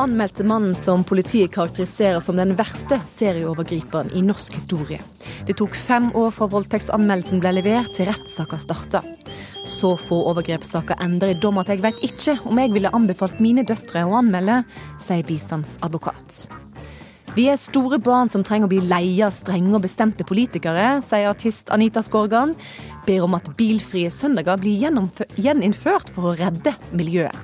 anmeldte mannen som politiet karakteriserer som den verste serieovergriperen i norsk historie. Det tok fem år fra voldtektsanmeldelsen ble levert til rettssaka starta. Så få overgrepssaker endrer dom at jeg vet ikke om jeg ville anbefalt mine døtre å anmelde, sier bistandsadvokat. Vi er store barn som trenger å bli leie av strenge og bestemte politikere, sier artist Anita Skorgan. Ber om at bilfrie søndager blir gjeninnført for å redde miljøet.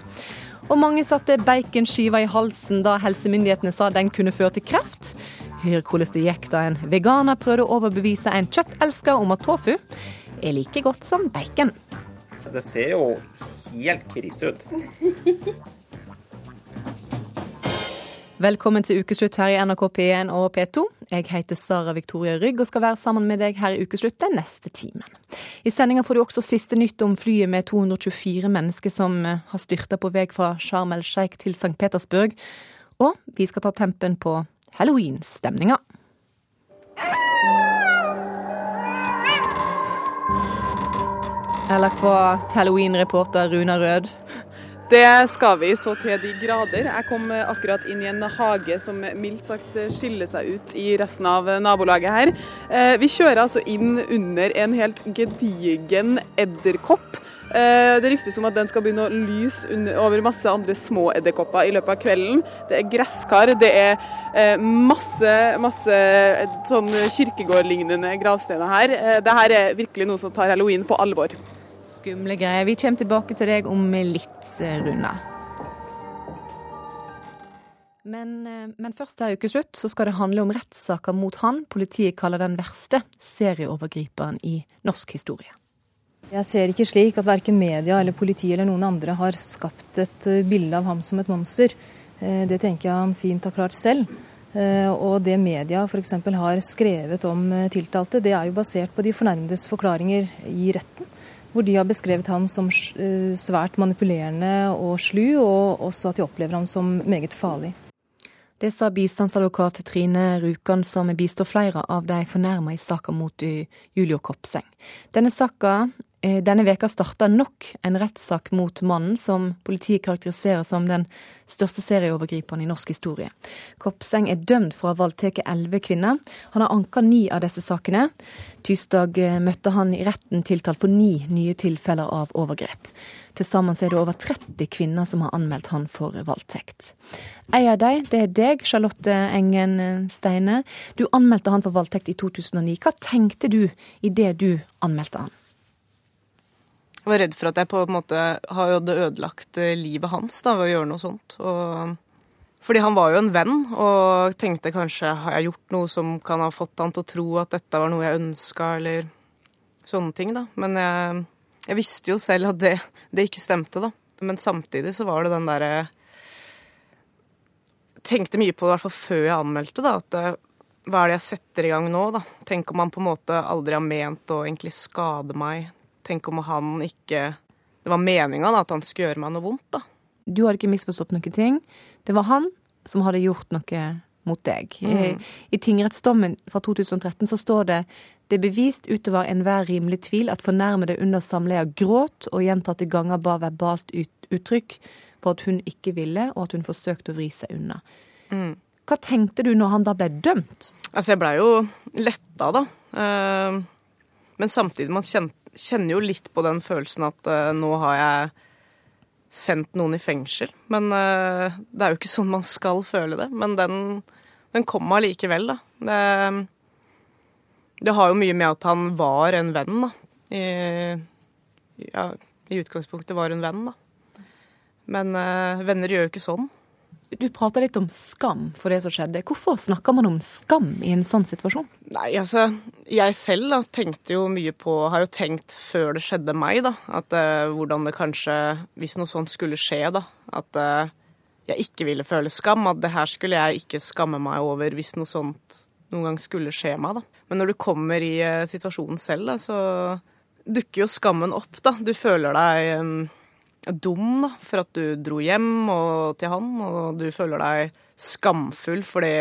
Og mange satte baconskiva i halsen da helsemyndighetene sa den kunne føre til kreft. Hør hvordan det gikk da en veganer prøvde å overbevise en kjøttelsker om at tofu er like godt som bacon. Det ser jo helt krise ut. Velkommen til ukeslutt her i NRK P1 og P2. Jeg heter Sara Victoria Rygg og skal være sammen med deg her i ukeslutt den neste timen. I sendinga får du også siste nytt om flyet med 224 mennesker som eh, har styrta på vei fra Sharm el Sheikh til St. Petersburg. Og vi skal ta tempen på halloween-stemninga. Eller hva halloween-reporter Runa Rød det skal vi så til de grader. Jeg kom akkurat inn i en hage som mildt sagt skiller seg ut i resten av nabolaget her. Eh, vi kjører altså inn under en helt gedigen edderkopp. Eh, det ryktes om at den skal begynne å lyse over masse andre små edderkopper i løpet av kvelden. Det er gresskar, det er eh, masse, masse sånn kirkegårdlignende gravsteiner her. Dette er virkelig noe som tar halloween på alvor skumle greier. Vi kommer tilbake til deg om litt, Runa. Men, eh, men først her ukeslutt så skal det handle om rettssaker mot han politiet kaller den verste serieovergriperen i norsk historie. Jeg ser ikke slik at verken media eller politi eller noen andre har skapt et eh, bilde av ham som et monster. Eh, det tenker jeg han fint har klart selv. Og det media f.eks. har skrevet om tiltalte, det er jo basert på de fornærmedes forklaringer i retten hvor de har beskrevet han som eh, svært manipulerende og slu, og også at de opplever han som meget farlig. Det sa bistandsadvokat Trine Rjukan, som bistår flere av de fornærma i saka mot eh, Julio Kopseng. Denne saka denne veka starta nok en rettssak mot mannen som politiet karakteriserer som den største serieovergriperen i norsk historie. Kopseng er dømt for å ha voldtatt elleve kvinner. Han har anka ni av disse sakene. Tirsdag eh, møtte han i retten tiltalt for ni nye tilfeller av overgrep. Til sammen er det over 30 kvinner som har anmeldt han for voldtekt. En av dem, det er deg, Charlotte Engen Steine. Du anmeldte han for voldtekt i 2009. Hva tenkte du i det du anmeldte han? Jeg var redd for at jeg på en måte hadde ødelagt eh, livet hans da, ved å gjøre noe sånt. Og, fordi han var jo en venn, og tenkte kanskje har jeg gjort noe som kan ha fått han til å tro at dette var noe jeg ønska, eller sånne ting, da. Men jeg, jeg visste jo selv at det, det, ikke stemte, da. Men samtidig så var det den derre Tenkte mye på det, i hvert fall før jeg anmeldte, da. At eh, hva er det jeg setter i gang nå, da? Tenk om han på en måte aldri har ment å egentlig skade meg Tenk om han ikke Det var meninga at han skulle gjøre meg noe vondt, da. Du hadde ikke misforstått noen ting. Det var han som hadde gjort noe mot deg. Mm. I, I tingrettsdommen fra 2013 så står det det er bevist utover enhver rimelig tvil at fornærmede under samleia gråt og gjentatte ganger ba verbalt ut, uttrykk for at hun ikke ville, og at hun forsøkte å vri seg unna. Mm. Hva tenkte du når han da ble dømt? Altså, jeg blei jo letta, da. Uh, men samtidig, man kjente kjenner jo litt på den følelsen at uh, nå har jeg sendt noen i fengsel. Men uh, det er jo ikke sånn man skal føle det. Men den, den kom allikevel, da. Det, det, har jo mye med at han var en venn, da. I, ja, i utgangspunktet var en venn, da. Men uh, venner gjør jo ikke sånn. Du prater litt om skam for det som skjedde. Hvorfor snakker man om skam i en sånn situasjon? Nei, altså, Jeg selv da, tenkte jo mye på Har jo tenkt før det skjedde meg, da, at uh, hvordan det kanskje Hvis noe sånt skulle skje, da, at uh, jeg ikke ville føle skam. At det her skulle jeg ikke skamme meg over hvis noe sånt noen gang skulle skje meg, da. Men når du kommer i uh, situasjonen selv, da, så dukker jo skammen opp, da. Du føler deg dum da, for at du dro hjem og til han, og du føler deg skamfull fordi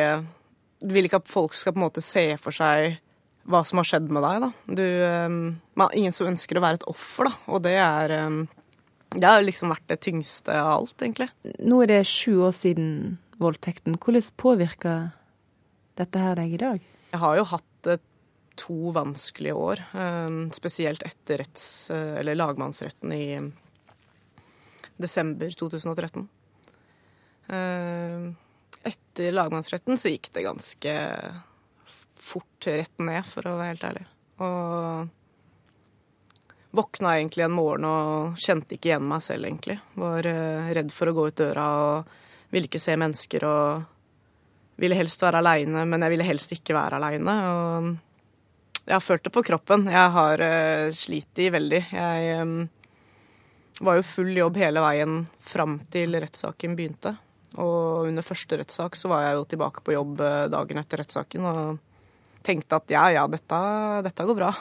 du vil ikke at folk skal på en måte se for seg hva som har skjedd med deg. da. Du, um, ingen som ønsker å være et offer, da, og det er um, Det har liksom vært det tyngste av alt, egentlig. Nå er det sju år siden voldtekten. Hvordan påvirker dette her deg i dag? Jeg har jo hatt eh, to vanskelige år, eh, spesielt etter retts, eh, eller lagmannsretten i desember 2013. Etter lagmannsretten så gikk det ganske fort rett ned, for å være helt ærlig. Og våkna egentlig en morgen og kjente ikke igjen meg selv, egentlig. Var redd for å gå ut døra og ville ikke se mennesker og ville helst være aleine, men jeg ville helst ikke være aleine. Og jeg har følt det på kroppen. Jeg har uh, slitt i veldig. Jeg um, var jo full jobb hele veien fram til rettssaken begynte. Og under første rettssak så var jeg jo tilbake på jobb eh, dagen etter rettssaken og tenkte at ja, ja, dette, dette går bra.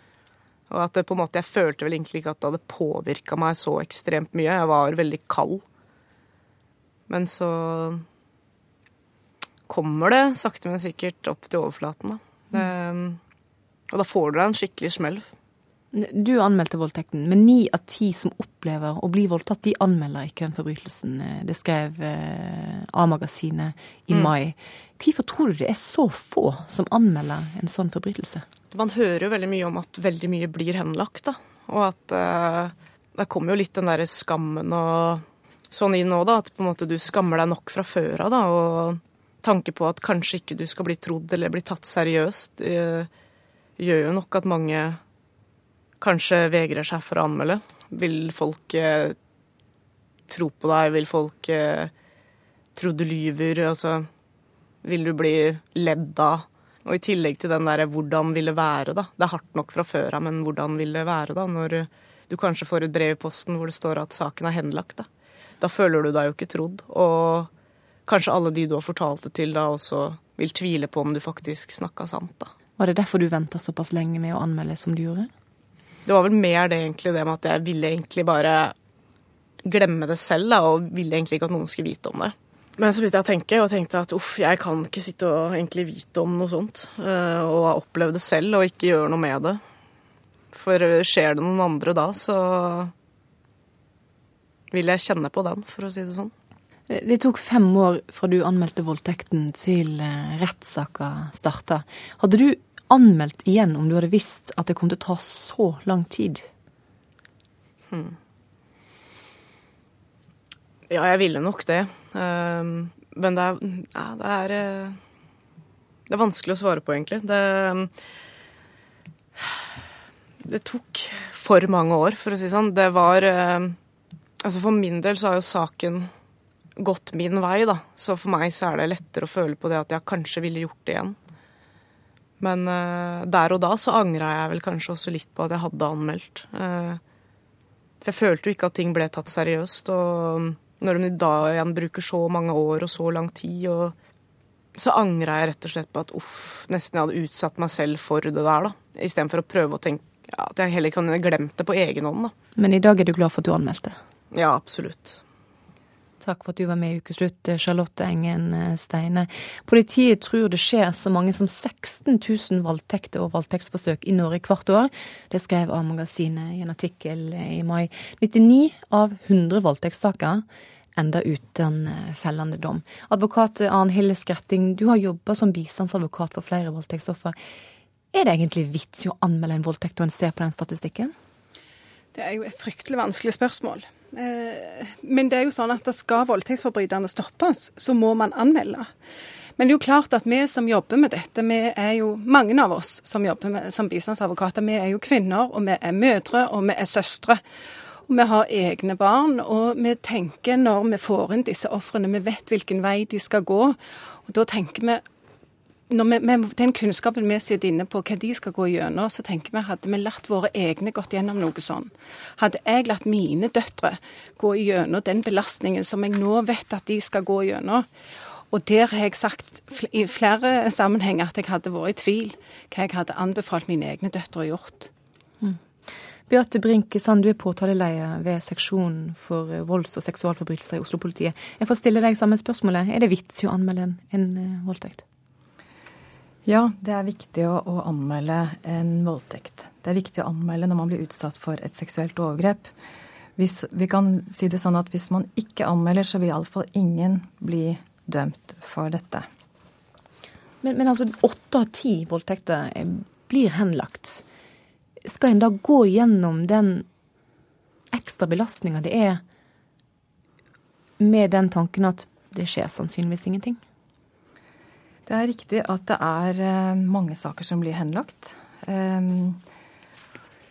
og at det på en måte, jeg følte vel egentlig ikke at det hadde påvirka meg så ekstremt mye. Jeg var veldig kald. Men så kommer det sakte, men sikkert opp til overflaten, da. Det, og da får du deg en skikkelig smell. Du anmeldte voldtekten, men ni av ti som opplever å bli voldtatt, de anmelder ikke den forbrytelsen. Det skrev eh, A-magasinet i mm. mai. Hvorfor tror du det er så få som anmelder en sånn forbrytelse? Man hører jo veldig mye om at veldig mye blir henlagt, da. Og at uh, det kommer jo litt den derre skammen og sånn inn nå, da. At på en måte du skammer deg nok fra før av, da. Og tanke på at kanskje ikke du skal bli trodd eller bli tatt seriøst, eh, gjør jo nok at mange kanskje vegrer seg for å anmelde. Vil folk eh, tro på deg? Vil folk eh, tro du lyver? Altså, vil du bli ledd av? Og i tillegg til den derre 'hvordan vil det være', da. Det er hardt nok fra før av, men hvordan vil det være da, når du kanskje får et brev i posten hvor det står at saken er henlagt, da. Da føler du deg jo ikke trodd. Og kanskje alle de du har fortalt det til, da også vil tvile på om du faktisk snakka sant. da. Var det derfor du venta såpass lenge med å anmelde som du gjorde? Det var vel mer det egentlig det med at jeg ville egentlig bare glemme det selv, da, og ville egentlig ikke at noen skulle vite om det. Men så begynte jeg å tenke, og tenkte at uff, jeg kan ikke sitte og egentlig vite om noe sånt. Eh, og ha opplevd det selv og ikke gjøre noe med det. For skjer det noen andre da, så vil jeg kjenne på den, for å si det sånn. Det tok fem år fra du anmeldte voldtekten til eh, rettssaka starta. Hadde du anmeldt igjen om du hadde visst at det kom til å ta så lang tid? Hmm. Ja, jeg ville nok det. Um, men det er, ja, det er eh, Det er vanskelig å svare på, egentlig. Det, det tok for mange år, for å si sånn. Det var eh, Altså For min del så har jo saken gått min vei, da. Så for meg så er det lettere å føle på det at jeg kanskje ville gjort det igjen. Men uh, der og da så angra jeg vel kanskje også litt på at jeg hadde anmeldt. Uh, for jeg følte jo ikke at ting ble tatt seriøst. Og når de da igjen bruker så mange år og så lang tid, og så angra jeg rett og slett på at uff, nesten jeg hadde utsatt meg selv for det der, da. Istedenfor å prøve å tenke ja, at jeg heller kunne glemt det på egen hånd, da. Men i dag er du glad for at du anmeldte? Ja, absolutt. Takk for at du var med i Ukeslutt, Charlotte Engen eh, Steine. Politiet tror det skjer så mange som 16 000 voldtekter og voldtektsforsøk i Norge hvert år. Det skrev A-magasinet i en artikkel i mai. 99 av 100 voldtektssaker enda uten eh, fellende dom. Advokat Arnhild Skretting, du har jobba som bistandsadvokat for flere voldtektsoffer. Er det egentlig vits i å anmelde en voldtekt når en ser på den statistikken? Det er jo et fryktelig vanskelig spørsmål. Eh, men det er jo sånn at skal voldtektsforbryterne stoppes, så må man anmelde. Men det er jo klart at vi som jobber med dette, vi er jo mange av oss som jobber med, som bistandsadvokater, vi er jo kvinner, og vi er mødre, og vi er søstre. Og vi har egne barn, og vi tenker når vi får inn disse ofrene, vi vet hvilken vei de skal gå. Og da tenker vi når vi, med den kunnskapen vi sitter inne på hva de skal gå gjennom, så tenker vi hadde vi latt våre egne gått gjennom noe sånn. Hadde jeg latt mine døtre gå gjennom den belastningen som jeg nå vet at de skal gå gjennom, og der har jeg sagt i flere sammenhenger at jeg hadde vært i tvil hva jeg hadde anbefalt mine egne døtre å gjort. Mm. Beate Brinke Sand, du er påtaleleder ved seksjonen for volds- og seksualforbrytelser i Oslo-politiet. Jeg får stille deg samme spørsmålet. Er det vits i å anmelde en, en eh, voldtekt? Ja, det er viktig å, å, anmelde en voldtekt. Det er viktig å anmelde når man blir utsatt for et seksuelt overgrep. hvis, vi kan si det sånn at hvis man ikke anmelder, så vil iallfall ingen bli dømt for dette. Men, men altså, åtte av ti voldtekter blir henlagt. Skal en da gå gjennom den ekstra belastninga det er med den tanken at det skjer sannsynligvis ingenting? Det er riktig at det er eh, mange saker som blir henlagt. Ehm,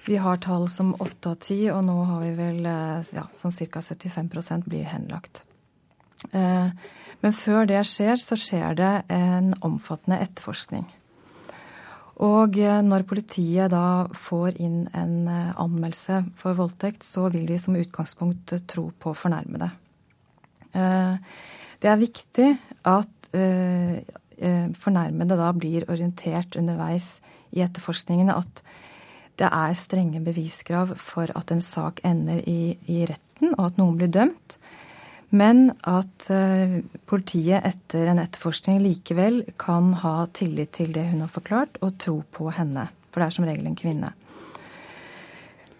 vi har tall som åtte av ti, og nå har vi vel eh, ja, sånn ca. 75% blir henlagt. Men før det skjer, så skjer det en omfattende etterforskning. Og eh, når politiet da får inn en eh, anmeldelse for voldtekt, så vil vi som utgangspunkt tro på fornærmede. Eh, det er viktig at fornærmede da blir orientert underveis i etterforskningen at det er strenge beviskrav for at en sak ender i, i retten, og at noen blir dømt. Men at uh, politiet etter en etterforskning likevel kan ha tillit til det hun har forklart, og tro på henne. For det er som regel en kvinne.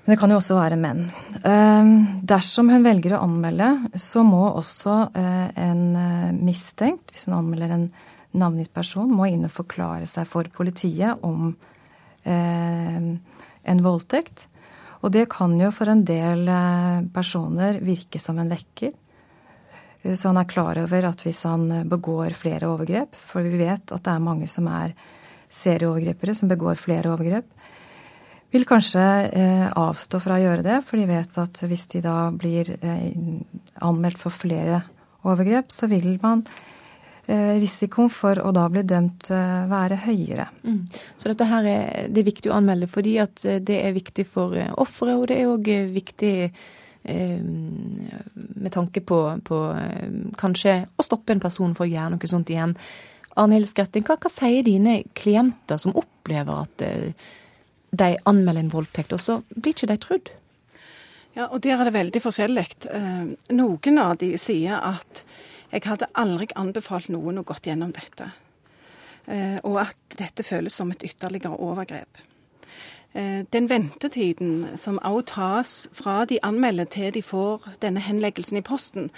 Men det kan jo også være menn. Uh, dersom hun velger å anmelde, så må også uh, en mistenkt, hvis hun anmelder en navngitt person, må inn og forklare seg for politiet om en voldtekt. Og det kan jo for en del personer virke som en vekker. Så han er klar over at hvis han begår flere overgrep, for vi vet at det er mange som er serieovergripere som begår flere overgrep, vil kanskje eh, avstå fra å gjøre det, for de vet at hvis de da blir eh, anmeldt for flere overgrep, så vil man eh, risikoen for å da bli dømt eh, være høyere. Mm. Så dette her er, det er viktig å anmelde fordi at det er viktig for offeret, og det er òg viktig Eh, med tanke på, på, eh, kanskje å stoppe en person for å gjøre noe sånt igjen. Arnhild Skretting, hva, hva, sier dine klienter som opplever at eh, de anmelder en voldtekt, og så blir ikke de trudd? Ja, og Der er det veldig forskjellig. Noen av de sier at jeg hadde aldri anbefalt noen å gått gjennom dette. Og at dette føles som et ytterligere overgrep. Eh, den ventetiden som også tas fra de anmelder til de får denne henleggelsen i posten,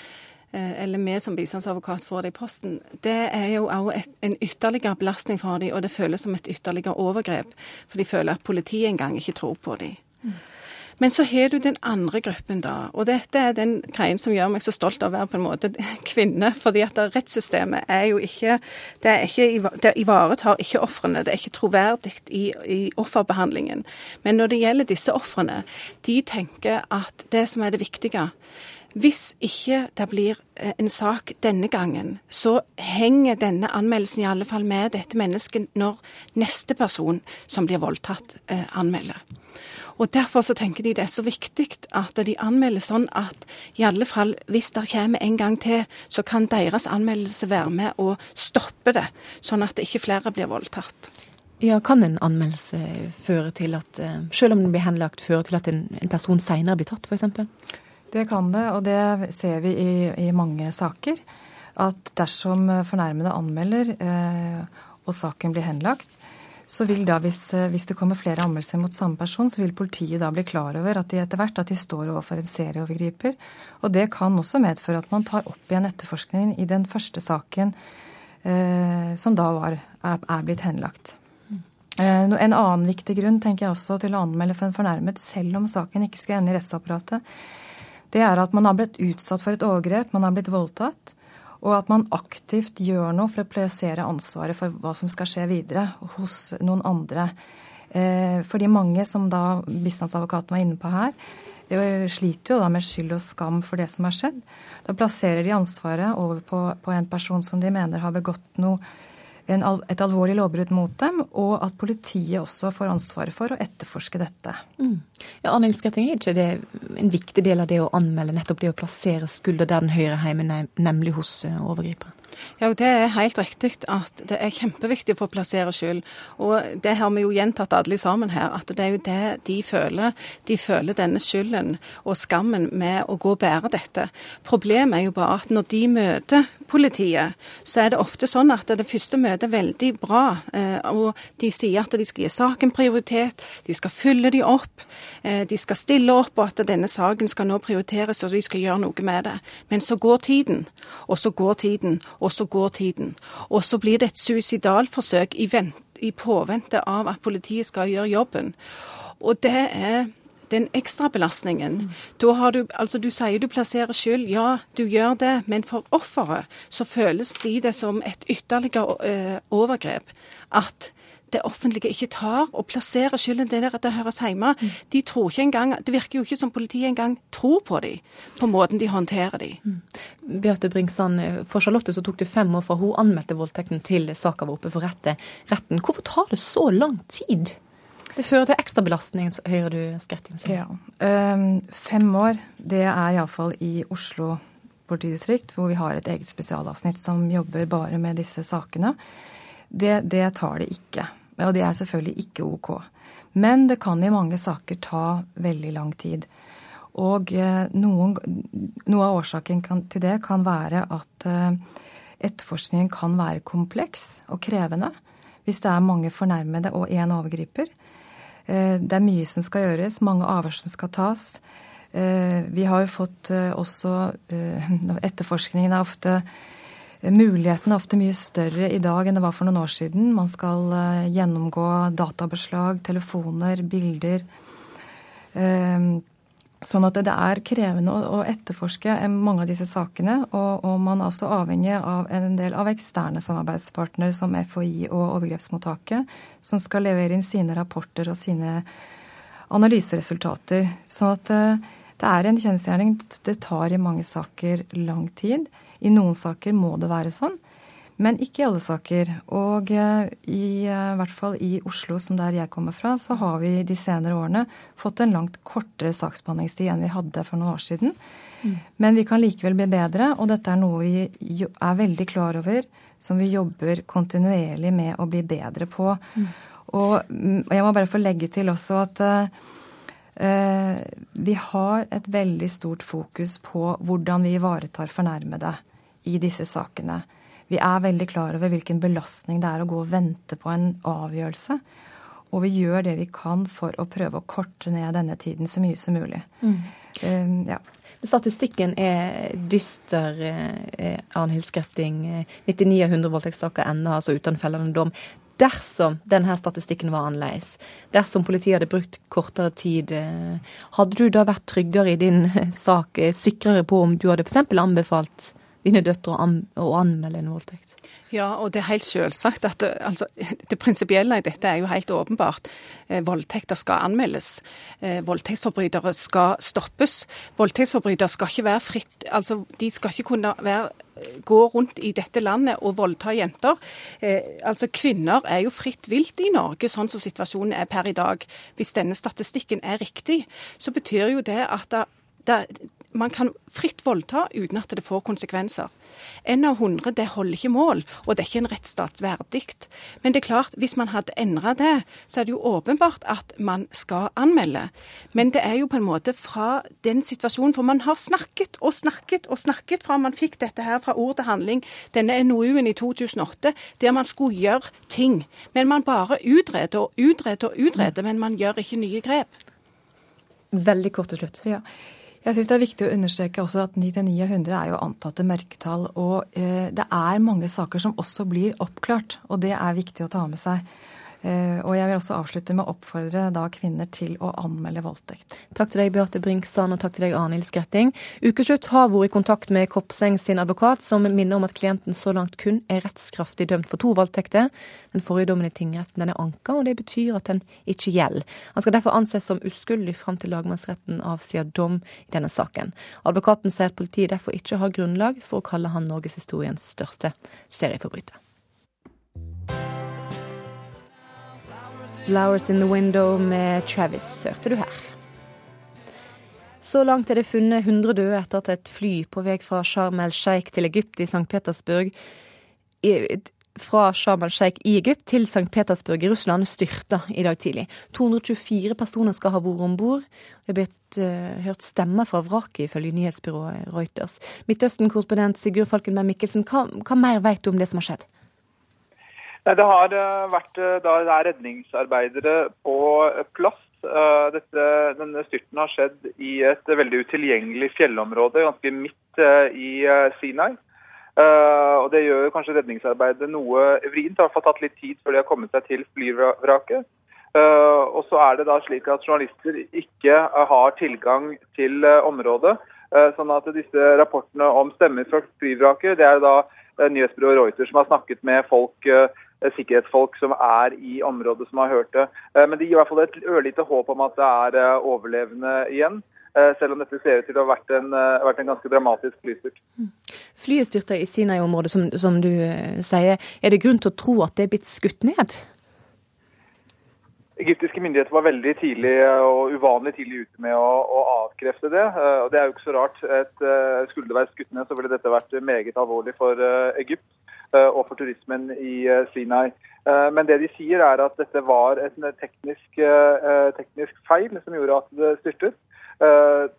eh, eller vi som bistandsadvokat får det i posten, det er jo også en ytterligere belastning for dem, og det føles som et ytterligere overgrep. For de føler at politiet engang ikke tror på dem. Men så har du den andre gruppen, da. Og dette er den greien som gjør meg så stolt av å være på en måte kvinne. fordi at rettssystemet er jo ikke Det, er ikke, det ivaretar ikke ofrene. Det er ikke troverdig i, i offerbehandlingen. Men når det gjelder disse ofrene, de tenker at det som er det viktige hvis ikke det blir eh, en sak denne gangen, så henger denne anmeldelsen i alle fall med dette mennesket når neste person som blir voldtatt, eh, anmelder. Og Derfor så tenker de det er så viktig at de anmelder sånn at i alle fall hvis det kommer en gang til, så kan deres anmeldelse være med å stoppe det, sånn at ikke flere blir voldtatt. Ja, Kan en anmeldelse føre til at, eh, selv om den blir henlagt, føre til at en, en person senere blir tatt, f.eks.? Det kan det, og det ser vi i, i mange saker. At dersom fornærmede anmelder eh, og saken blir henlagt, så vil da, hvis, eh, hvis, det kommer flere anmeldelser mot samme person, så vil politiet da bli klar over at de etter hvert at de står overfor en serieovergriper. Og det kan også medføre at man tar opp igjen etterforskningen i den første saken eh, som da var, er, er blitt henlagt. Eh, en annen viktig grunn tenker jeg også til å anmelde for en fornærmet, selv om saken ikke skulle ende i rettsapparatet, det er at man har blitt utsatt for et overgrep, man har blitt voldtatt. Og at man aktivt gjør noe for å plassere ansvaret for hva som skal skje videre, hos noen andre. Eh, fordi mange, som da bistandsadvokaten var inne på her, eh, sliter jo da med skyld og skam for det som har skjedd. Da plasserer de ansvaret over på, på en person som de mener har begått noe en, et alvorlig lovbrudd mot dem, og at politiet også får ansvaret for å etterforske dette. Mm. Ja, Arnhild Skretting, er ikke det en viktig del av det å anmelde, nettopp det å plassere skulder der den hører hjemme, nemlig hos eh, overgriperen? Ja, Det er helt riktig at det er kjempeviktig for å plassere skyld. Og det har vi jo gjentatt alle sammen her, at det er jo det de føler. De føler denne skylden og skammen med å gå og bære dette. Problemet er jo bare at når de møter politiet, så er det ofte sånn at det første møtet er veldig bra. Eh, og de sier at de skal gi saken prioritet, de skal fylle de opp, eh, de skal stille opp, og at denne saken skal nå prioriteres, og vi skal gjøre noe med det. Men så går tiden, og så går tiden, og så går tiden. Og så blir det et suicidalforsøk i, i påvente av at politiet skal gjøre jobben. Og det er den ekstrabelastningen. Har du, altså du sier du plasserer skyld, ja du gjør det, men for offeret så føles de det som et ytterligere eh, overgrep. At det offentlige ikke tar og plasserer skylden der det høres hjemme. De tror ikke engang, Det virker jo ikke som politiet engang tror på dem, på måten de håndterer dem. Mm. Beate Bringsand, for Charlotte så tok det fem år fra hun anmeldte voldtekten til saka var oppe for retten. Hvorfor tar det så lang tid? Det fører til ekstrabelastning, hører du Skretting si. Ja. Um, fem år, det er iallfall i Oslo politidistrikt, hvor vi har et eget spesialavsnitt som jobber bare med disse sakene. Det, det tar det ikke. Og det er selvfølgelig ikke OK. Men det kan i mange saker ta veldig lang tid. Og eh, noen, noe av årsaken kan, til det kan være at uh, etterforskningen kan være kompleks og krevende hvis det er mange fornærmede og én overgriper. Eh, det er mye som skal gjøres, mange avhør som skal tas. Eh, vi har jo fått eh, også Etterforskningen er ofte Muligheten er ofte mye større i dag enn det var for noen år siden. Man skal gjennomgå databeslag, telefoner, bilder. Sånn at det er krevende å, etterforske mange av disse sakene. Og, man er også avhengig av en del av eksterne samarbeidspartnere som FHI og overgrepsmottaket, som skal levere inn sine rapporter og sine analyseresultater. Sånn at eh, det er en kjensgjerning. Det tar i mange saker lang tid. I noen saker må det være sånn. Men ikke i alle saker. Og eh, i, eh, i hvert fall i Oslo, som der jeg kommer fra, så har vi de senere årene fått en langt kortere saksbehandlingstid enn vi hadde for noen år siden. Mm. Men vi kan likevel bli bedre, og dette er noe vi er veldig klar over, som vi jobber kontinuerlig med å bli bedre på. Mm. Og jeg må bare få legge til også at uh, vi har et veldig stort fokus på hvordan vi ivaretar fornærmede i disse sakene. Vi er veldig klar over hvilken belastning det er å gå og vente på en avgjørelse. Og vi gjør det vi kan for å prøve å korte ned denne tiden så mye som mulig. Mm. Um, ja. Statistikken er dyster, Arnhild Skretting, Hilskretting. 99 av 100 voldtektssaker ender altså uten fellende dom. Dersom denne statistikken var annerledes, dersom politiet hadde brukt kortere tid, eh, hadde du da vært tryggere i din sak, sikrere på om du hadde f.eks. anbefalt dine døtre å anmelde en voldtekt? Ja, og det er helt selvsagt at altså, det prinsipielle i dette er jo helt åpenbart. Eh, voldtekter skal anmeldes. Eh, voldtektsforbrytere skal stoppes. Voldtektsforbrytere skal ikke være fritt altså De skal ikke kunne være, gå rundt i dette landet og voldta jenter. Eh, altså Kvinner er jo fritt vilt i Norge, sånn som situasjonen er per i dag. Hvis denne statistikken er riktig, så betyr jo det at det, det, man kan fritt voldta uten at det får konsekvenser. En av hundre det holder ikke mål, og det er ikke en rettsstat verdig. Men det er klart, hvis man hadde endra det, så er det jo åpenbart at man skal anmelde. Men det er jo på en måte fra den situasjonen, for man har snakket og snakket og snakket fra man fikk dette her fra ord til handling, denne NOU-en i 2008, der man skulle gjøre ting. Men man bare utreder og utreder og utreder, men man gjør ikke nye grep. Veldig kort til slutt. Ja. Jeg syns det er viktig å understreke også at 99 av 100 er jo antatte mørketall. Og eh, det er mange saker som også blir oppklart, og det er viktig å ta med seg. Eh, og jeg vil også avslutte med å oppfordre da kvinner til å anmelde voldtekt. Takk til deg, Beate Brinksand, og takk til deg, Arnhild Skretting. Ukeslutt har vært i kontakt med Kopseng sin advokat, som minner om at klienten så langt kun er rettskraftig dømt for to voldtekter. Den forrige dommen i tingretten den er anka, og det betyr at den ikke gjelder. Han skal derfor anses som uskyldig fram til lagmannsretten avsier dom i denne saken. Advokaten sier at politiet derfor ikke har grunnlag for å kalle han norgeshistoriens største serieforbryter. 'Flowers In The Window' med Travis hørte du her. Så langt er det funnet 100 døde etter at et fly på vei fra Sharm el-Sheikh til Egypt i St. Petersburg fra Sharm el-Sheikh i Egypt til St. Petersburg i Russland styrta i dag tidlig. 224 personer skal ha vært om bord. Det er blitt uh, hørt stemmer fra vraket, ifølge nyhetsbyrået Reuters. Midtøsten-korrespondent Sigurd Falkenberg Mikkelsen, hva, hva, mer vet du om det som har skjedd? Det har uh, vært da, det er redningsarbeidere på plass Eh, dette, denne styrten har skjedd i et veldig utilgjengelig fjellområde ganske midt eh, i eh, Sinai. og Det gjør kanskje redningsarbeidet noe vrient. Det har tatt litt tid før de har kommet seg til flyvraket. og så er det da slik at journalister ikke har tilgang til området. sånn at disse rapportene om stemmer fra flyvraket, det er da nyhetsbyrået Reuters som har snakket med folk Eh, sikkerhetsfolk som er i området som har hørt det. Eh, men det gir i hvert fall et ørlite håp om at det er eh, overlevende igjen. Selv om dette ser ut til å ha vært en, vært en ganske dramatisk flystyrt. Mm. Flyet styrta i Sinai-området, som, som, du sier. Er det grunn til å tro at det er blitt skutt ned? Egyptiske myndigheter var veldig tidlig og uvanlig tidlig ute med å, å avkrefte det. og Det er jo ikke så rart. Et, skulle det være skutt ned, så ville dette vært meget alvorlig for Egypt. Eh, og for turismen i eh, Sinai. Eh, men det de sier er at dette var en teknisk, teknisk feil som gjorde at det styrtet.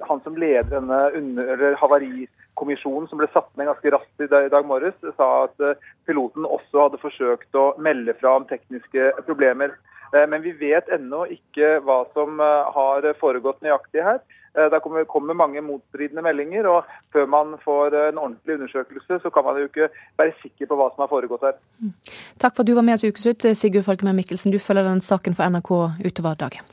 Han som leder denne under havarikommisjonen som ble satt ned ganske raskt i dag morges, sa at piloten også hadde forsøkt å melde fra om tekniske problemer. Men vi vet ennå ikke hva som har foregått nøyaktig her. Eh, det kommer, kommer, mange motstridende meldinger, og før man får en ordentlig undersøkelse, så kan man jo ikke være sikker på hva som har foregått her. Mm. Takk for at du var med oss i Ukeslutt, Sigurd Folkemer Mikkelsen. Du følger den saken for NRK utover dagen.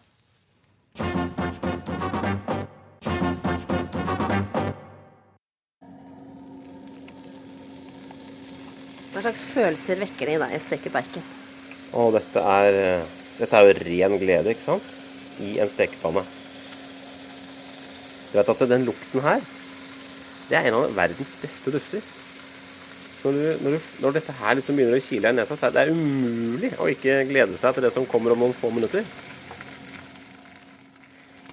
Hva slags følelser vekker det i deg å steke bacon? Å, dette er, dette er jo ren glede, ikke sant? I en stekepanne. Du vet at den lukten her, det er en av verdens beste dufter. Når, du, når, du, når dette her liksom begynner å kile deg i nesa, så er det umulig å ikke glede seg til det som kommer om noen få minutter.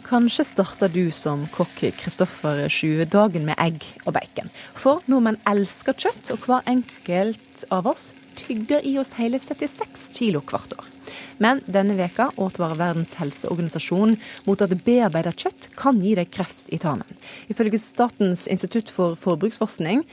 Kanskje starter du som kokk Kristoffer Sjue dagen med egg og bacon. For nordmenn elsker kjøtt, og hver enkelt av oss tygger i oss hele 76 kilo hvert år. Men denne veka advarer Verdens helseorganisasjon mot at bearbeidet kjøtt kan gi deg kreft i tarmen. Ifølge Statens institutt for forbruksforskning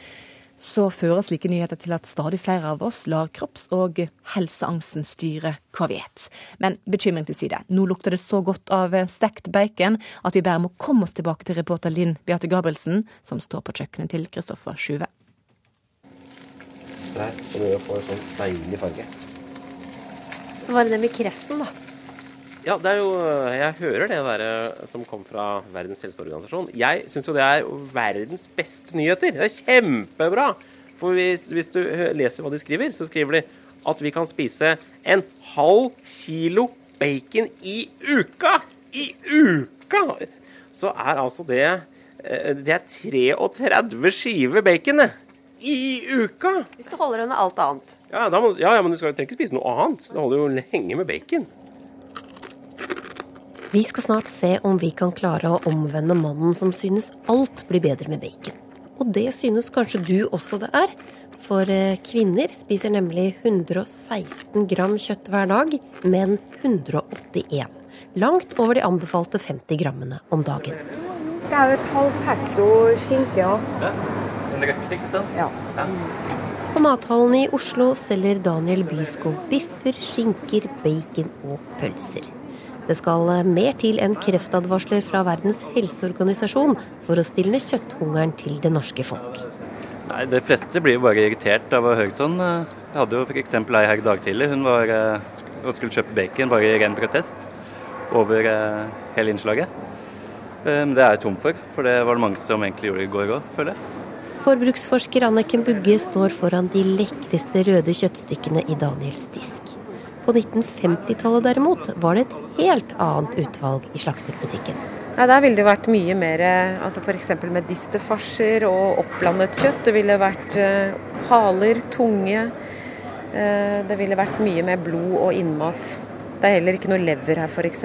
så fører slike nyheter til at stadig flere av oss lar kropps- og helseangsten styre hva vi et. Men bekymring til side. Nå lukter det så godt av stekt bacon at vi bare må komme oss tilbake til reporter Linn Beate Gabrielsen, som står på kjøkkenet til Kristoffer Sjuve. Se her, så mye å få en sånn deilig farge. Så var det det med kreften, da. Ja, det er jo Jeg hører det der som kom fra Verdens helseorganisasjon. Jeg syns jo det er verdens beste nyheter. Det er kjempebra! For hvis, hvis, du leser hva de skriver, så skriver de at vi kan spise en halv kilo bacon i uka! I uka! Så er altså det eh, Det er 33 skiver bacon, det i uka. Hvis du holder under alt annet. Ja, må, ja, ja men du skal trenger ikke spise noe annet. Det holder jo lenge med bacon. Vi skal snart se om vi kan klare å omvende mannen som synes alt blir bedre med bacon. Og det synes kanskje du også det er. For eh, kvinner spiser nemlig 116 gram kjøtt hver dag, men 181. Langt over de anbefalte 50 grammene om dagen. Det er jo et halvt hekto skinke. Ja Ja. ja. På mathallen i Oslo selger Daniel Byskov biffer, skinker, bacon og pølser. Det skal mer til enn kreftadvarsler fra Verdens helseorganisasjon for å stilne kjøtthungeren til det norske folk. Nei, De fleste blir jo bare irritert av å høre sånn. Jeg hadde jo f.eks. ei her i dag tidlig. Hun var, skulle kjøpe bacon bare i ren protest over hele innslaget. Det er jeg tom for, for det var det mange som egentlig gjorde i går òg, føler jeg. Forbruksforsker Anniken Bugge står foran de lekreste røde kjøttstykkene i Daniels disk. På 1950-tallet derimot var det et helt annet utvalg i slakterbutikken. Nei, Der ville det vært mye mer altså f.eks. medisterfarser og oppblandet kjøtt. Det ville vært uh, haler, tunge. Uh, det ville vært mye mer blod og innmat. Det er heller ikke noe lever her, f.eks.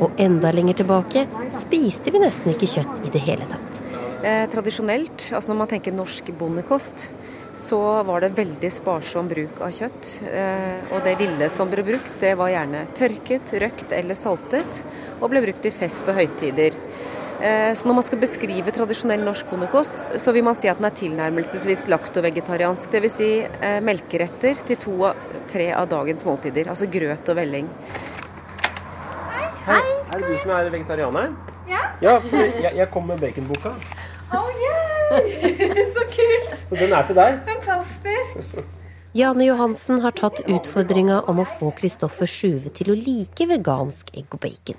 Og enda lenger tilbake spiste vi nesten ikke kjøtt i det hele tatt. Eh, tradisjonelt, altså når man tenker norsk bondekost, så var det veldig sparsom bruk av kjøtt. Eh, og det lille som ble brukt, det var gjerne tørket, røkt eller saltet, og ble brukt i fest og høytider. Eh, så når man skal beskrive tradisjonell norsk bondekost, så vil man si at den er tilnærmelsesvis laktovegetariansk. Dvs. Si, eh, melkeretter til to av tre av dagens måltider. Altså grøt og velling. Hei. Er det du som er vegetarianer? Ja. Ja, for jeg, jeg kom med baconboka. Oh, yay! Så kult! Så den er til deg. Fantastisk. Jane Johansen har tatt utfordringa om å få Kristoffer Sjuve til å like vegansk egg og bacon.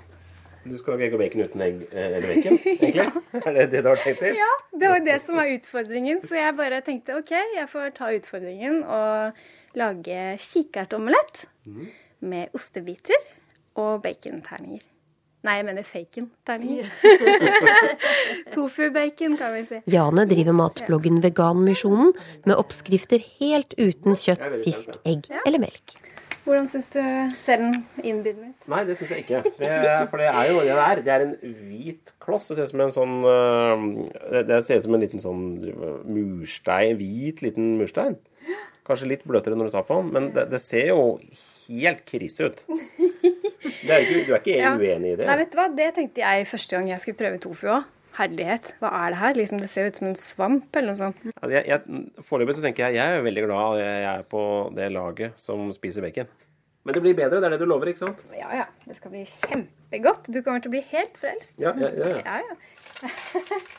Du skal lage egg og bacon uten egg eh, eller bacon, egentlig? Er det det du har tenkt til? Ja, det var det som var utfordringen. Så jeg bare tenkte OK, jeg får ta utfordringen og lage kikertomelett mm. med ostebiter og baconterninger. Nei, jeg mener faken. Terning. Tofu-bacon, kan vi si. Jane driver matbloggen Veganmisjonen med oppskrifter helt uten kjøtt, fisk, egg eller melk. Hvordan syns du ser den innbydende ut? Nei, det syns jeg ikke. Det for det er jo det det er. Det er en hvit kloss. Det ser ut som en sånn øh, det- Det ser ut som en liten sånn murstein. Hvit liten murstein. Kanskje litt bløtere når du tar på den, men det, det ser jo helt krise ut. Er ikke, du er ikke Ja. uenig i det? Nei, vet du hva? Det tenkte jeg første gang jeg skulle prøve tofu òg. Herlighet, hva er det her? Liksom, det ser ut som en svamp eller noe sånt. Altså, jeg, jeg, Foreløpig så tenker jeg jeg er veldig glad jeg er på det laget som spiser bacon. Men det blir bedre, det er det du lover, ikke sant? Ja ja, det skal bli kjempegodt. Du kommer til å bli helt frelst. Ja, ja, ja. ja, ja.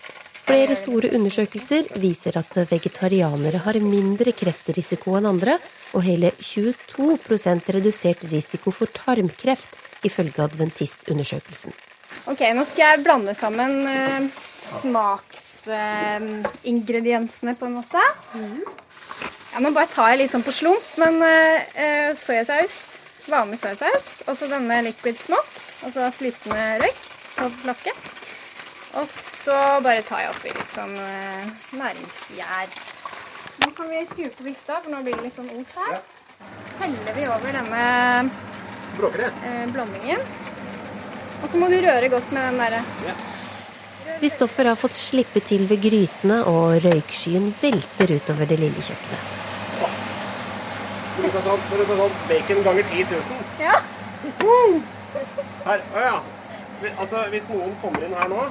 Flere store undersøkelser viser at vegetarianere har mindre kreftrisiko enn andre, og hele 22% redusert risiko for tarmkreft, ifølge adventistundersøkelsen. Ok, nå skal jeg blande sammen eh, smaksingrediensene, på en måte. Ja, nå bare tar jeg litt sånn på slump, men eh, soyasaus, vanlig soyasaus, og så denne liquid smoke, altså flytende røyk på flaske. Og så bare tar jeg oppi litt sånn eh, næringsgjær. Nå kan vi skru på vifta, for nå blir det litt sånn os her. Heller vi over denne eh, blandingen. Og så må du røre godt med den derre Kristoffer har fått slippe til ved grytene, og røykskyen velter utover det lille kjøkkenet. Skal du sånn, sånn bacon ganger 10 000? Ja. Her, å ja. Altså, Hvis noen kommer inn her nå,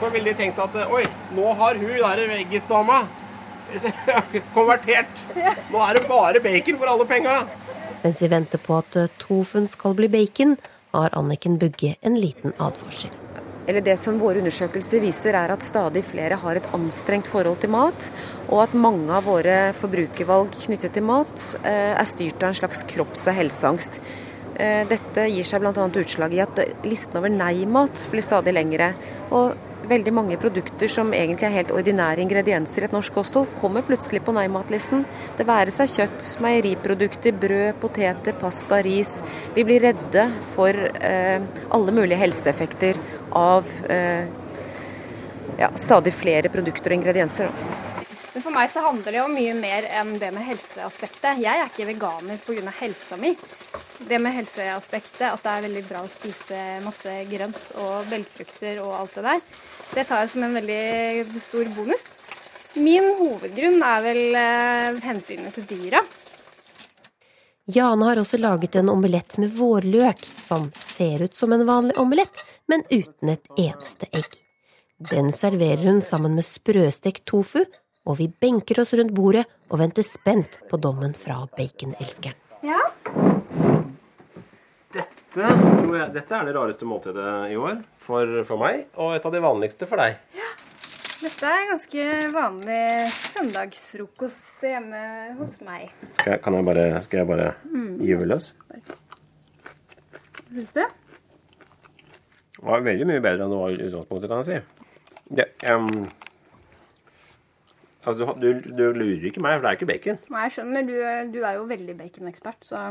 så ville de tenkt at oi, nå har hun der veggisdama konvertert. Nå er det bare bacon for alle penga. Mens vi venter på at tofunn skal bli bacon, har Anniken Bugge en liten advarsel. Eller det som våre undersøkelser viser, er at stadig flere har et anstrengt forhold til mat, og at mange av våre forbrukervalg knyttet til mat eh, er styrt av en slags kropps- og helseangst. Eh, Dette gir seg bl.a. utslag i at listen over nei-mat blir stadig lengre. Og veldig mange produkter som egentlig er helt ordinære ingredienser i et norsk kosthold, kommer plutselig på nei-matlisten. Det være seg kjøtt, meieriprodukter, brød, poteter, pasta, ris. Vi blir redde for eh, alle mulige helseeffekter av eh, ja, stadig flere produkter og ingredienser. Da. Men for meg så handler det om mye mer enn det med helseaspektet. Jeg er ikke veganer pga. helsa mi. Det med helseaspektet, at det er veldig bra å spise masse grønt og belgfrukter og alt det der, det tar jeg som en veldig stor bonus. Min hovedgrunn er vel eh, hensynet til dyra. Jane har også laget en omelett med vårløk, som ser ut som en vanlig omelett, men uten et eneste egg. Den serverer hun sammen med sprøstekt tofu, og vi benker oss rundt bordet og venter spent på dommen fra baconelskeren. Ja. Dette, tror jeg, dette er det rareste måltidet i år for, for meg, og et av de vanligste for deg. Dette er ganske vanlig søndagsfrokost hjemme hos meg. Skal jeg, kan jeg bare, skal jeg bare Mm. gyve løs? Syns du? Det var veldig mye bedre enn det var i utgangspunktet, kan jeg si. Det, em, altså, du, du lurer ikke meg, for det er ikke bacon. Nei, jeg skjønner. Du, du er jo veldig baconekspert, så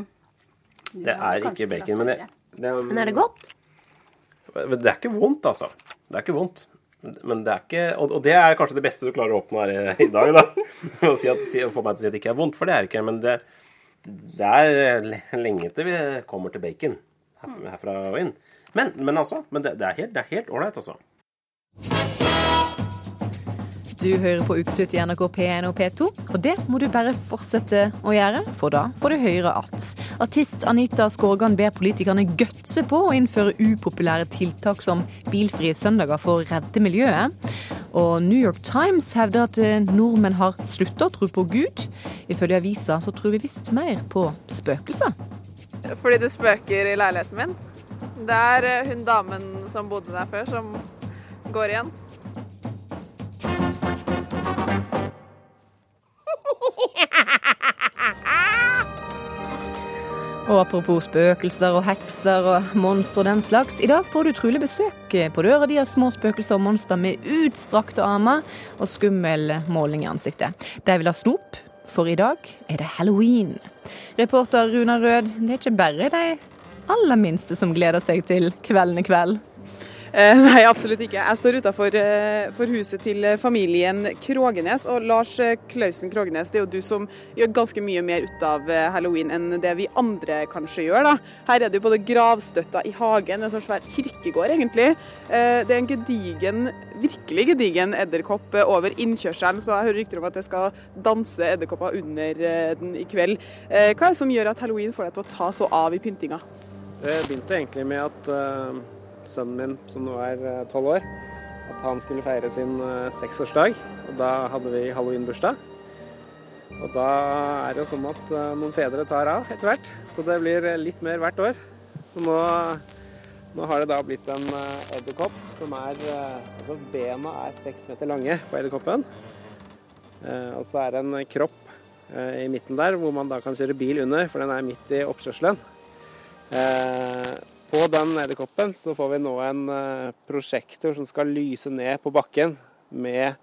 Det er ikke bacon, men det, det Men er det godt? Det er ikke vondt, altså. Det er ikke vondt. Men det er ikke Og, og det er kanskje det beste du klarer å oppnå her i, dag, da. Å si at, få meg til å si at det ikke er vondt, for det er det ikke. Men det, det er lenge til vi kommer til bacon herfra, og inn. Men, men altså, men det, det er helt det er helt ålreit, altså. Du hører på Ukeslutt i NRK P1 og P2, og det må du bare fortsette å gjøre, for da får du høre at artist Anita Skorgan ber politikerne gutse på å innføre upopulære tiltak som bilfrie søndager for å redde miljøet. Og New York Times hevder at eh, nordmenn har slutta å tro på Gud. Ifølge avisa så tror vi visst mer på spøkelser. Fordi det spøker i leiligheten min. Det er eh, hun damen som bodde der før, som går igjen. Og apropos spøkelser og hekser og monstre og den slags. I dag får du trolig besøk på døra di av små spøkelser og monstre med utstrakte armer og skummel måling i ansiktet. De vil ha snop, for i dag er det halloween. Reporter Runa Rød, det er ikke bare de aller minste som gleder seg til kvelden i kveld. Eh, nei, absolutt ikke. Jeg står utafor eh, huset til familien Krogenes. Og Lars eh, Klausen Krogenes, det er jo du som gjør ganske mye mer ut av eh, halloween enn det vi andre kanskje gjør. da. Her er det jo både gravstøtta i hagen, en sånn svær kirkegård egentlig. Eh, det er en gedigen, virkelig gedigen edderkopp eh, over innkjørselen, så jeg hører rykter om at det skal danse edderkopper under eh, den i kveld. Eh, hva er det som gjør at halloween får deg til å ta så av i pyntinga? Det begynte egentlig med at sønnen min, som nå er tolv uh, år, at han skulle feire sin uh, seksårsdag. Og da hadde vi halloweenbursdag. Og da er det jo sånn at noen fedre tar av etter hvert. Så det blir litt mer hvert år. Så nå, nå har det da blitt en edderkopp som er Altså bena er seks meter lange på edderkoppen. og så er det en kropp i midten der hvor man da kan kjøre bil under, for den er midt i oppkjørselen. Eh, på den edderkoppen så får vi nå en eh, prosjektor som skal lyse ned på bakken med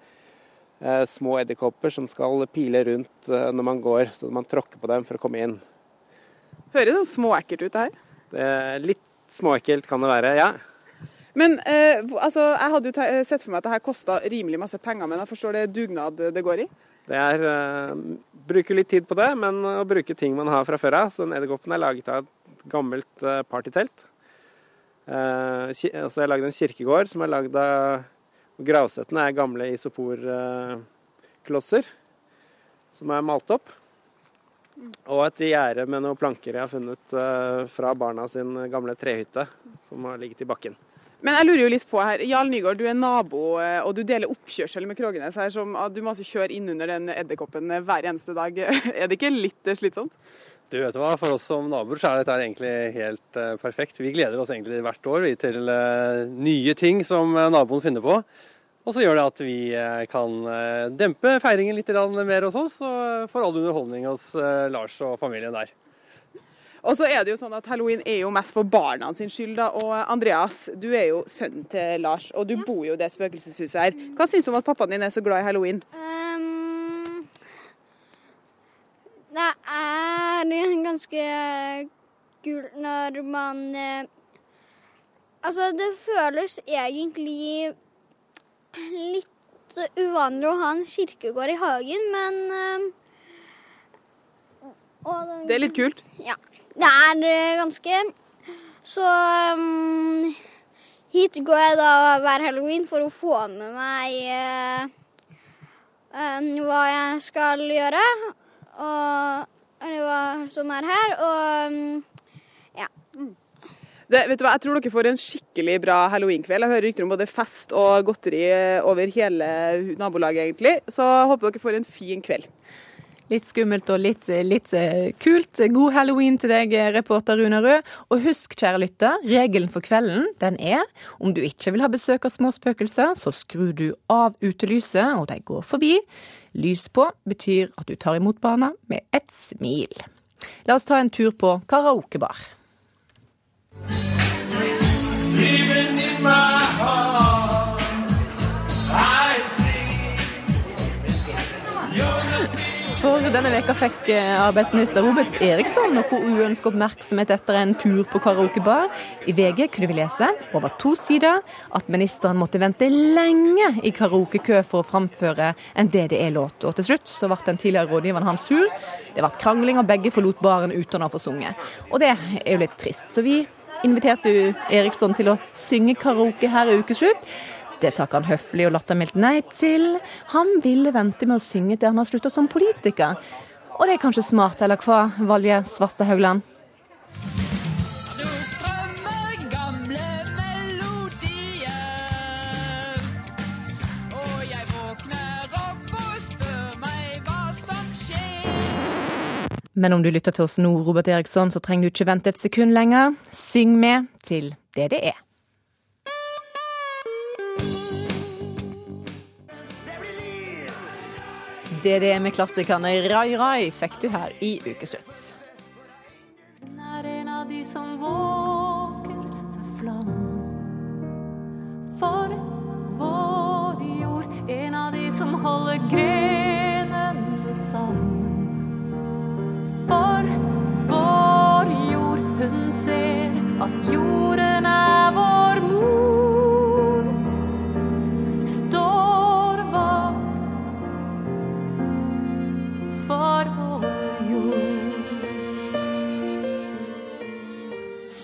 eh, små edderkopper som skal pile rundt når man går, så man tråkker på dem for å komme inn. Høres sånn småekkelt ut det her? Det litt småekkelt kan det være, ja. Men eh, altså, jeg hadde jo sett for meg at det her kosta rimelig masse penger, men jeg forstår det er dugnad det går i? Det er eh, Bruker litt tid på det, men å bruke ting man har fra før av. Så den edderkoppen er laget av et gammelt uh, partytelt. Uh, og så har jeg lagd en kirkegård som er lagd av Gravstøttene er gamle isoporklosser som er malt opp. Og et gjerde med noen planker jeg har funnet fra barna sin gamle trehytte som har ligget i bakken. Men jeg lurer jo litt på her, Jarl Nygaard, du er nabo og du deler oppkjørsel med Krogenes. her, som Du må altså kjøre inn under den edderkoppen hver eneste dag. Er det ikke litt slitsomt? Du vet hva, For oss som naboer så er dette egentlig helt uh, perfekt. Vi gleder oss egentlig hvert år til uh, nye ting som uh, naboen finner på. Og så gjør det at vi kan dempe feiringen litt mer hos oss, og får all underholdning hos Lars og familien der. Og så er det jo sånn at Halloween er jo mest for barna sin skyld. da, og Andreas, du er jo sønnen til Lars, og du bor jo i det spøkelseshuset her. Hva syns du om at pappaen din er så glad i halloween? Um, det er ganske kult når man eh, Altså, det føles egentlig litt uvanlig å ha en kirkegård i hagen, men den, Det er litt kult? Ja. Det er eh, ganske Så um, hit går jeg da hver halloween for å få med meg uh, um, hva jeg skal gjøre. Og eller hva som er her. Og um, ja. Det, vet du hva, Jeg tror dere får en skikkelig bra halloweenkveld. Jeg hører rykter om både fest og godteri over hele nabolaget, egentlig. Så håper dere får en fin kveld. Litt skummelt og litt, litt, kult. God halloween til deg, reporter Runa Rød. Og husk, kjære lytter, regelen for kvelden den er om du ikke vil ha besøk av småspøkelser, så skrur du av utelyset, og de går forbi. Lys på betyr at du tar imot barna med et smil. La oss ta en tur på karaokebar. Even in my heart, For denne veka fikk eh, arbeidsminister Robert Eriksson noe uønska oppmerksomhet etter en tur på karaokebar. I VG kunne vi lese, over to sider, at ministeren måtte vente lenge i karaokekø for å framføre en DDE-låt. Og til slutt så ble den tidligere rådgiveren hans sur. Det ble krangling, og begge forlot baren uten å få sunget. Og det er jo litt trist. Så vi inviterte Eriksson til å synge karaoke her i ukeslutt. Det takker han høflig og lattermildt nei til. Han ville vente med å synge til han har slutta som politiker. Og det er kanskje smart, eller hva, Valje Svarstad Haugland? Men om du lytter til oss nå, Robert Eriksson, så trenger du ikke vente et sekund lenger. Syng med til det det er. Er med klassikerne Rai Rai fikk du her i Ukeslutt. Hun er en av de som våker ved flammen for vår jord. En av de som holder grenene sammen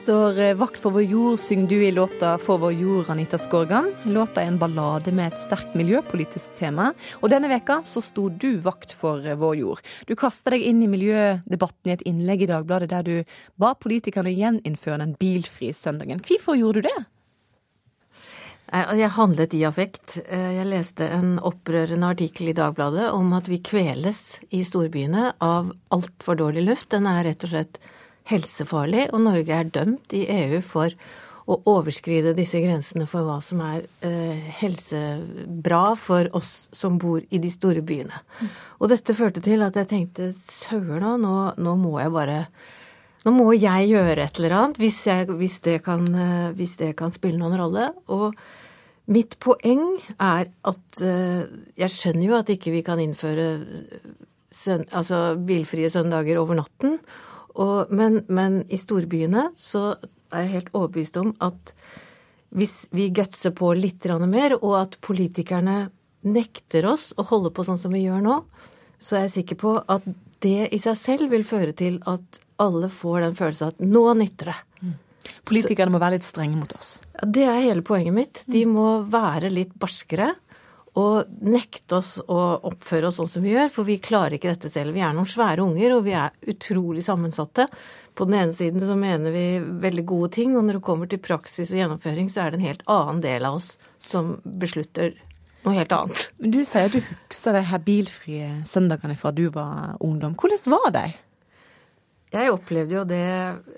Står eh, vakt for vår jord, synger du i låta For vår jord, Anita Skorgan. Låta er en ballade med et sterkt miljøpolitisk tema. Og denne veka så sto du vakt for eh, vår jord. Du kasta deg inn i miljødebatten i et innlegg i Dagbladet der du ba politikerne gjeninnføre den bilfrie søndagen. Hvorfor gjorde du det? Jeg handlet i affekt. Eh, Jeg leste en opprørende artikkel i Dagbladet om at vi kveles i storbyene av altfor dårlig luft. Den er rett og slett helsefarlig, og Norge er dømt i EU for å overskride disse grensene for hva som er eh, helsebra for oss som bor i de store byene. Og dette førte til at jeg tenkte søren òg, nå, nå må jeg bare nå må jeg gjøre et eller annet hvis, jeg, hvis, det kan, eh, hvis det kan spille noen rolle. Og mitt poeng er at eh, jeg skjønner jo at ikke vi kan innføre søn, altså bilfrie søndager over natten. Og, men, men i storbyene så er jeg helt overbevist om at hvis vi gutser på litt mer, og at politikerne nekter oss å holde på sånn som vi gjør nå, så er jeg sikker på at det i seg selv vil føre til at alle får den følelsen at nå nytter det. Politikerne må være litt strenge mot oss. Det er hele poenget mitt. De må være litt barskere og nekte oss å oppføre oss sånn som vi gjør, for vi klarer ikke dette selv. Vi er noen svære unger, og vi er utrolig sammensatte. På den ene siden så mener vi veldig gode ting, og når det kommer til praksis og gjennomføring, så er det en helt annen del av oss som beslutter noe helt annet. Men du sier at du husker de her bilfrie søndagene fra du var ungdom. Hvordan var de? Jeg opplevde jo det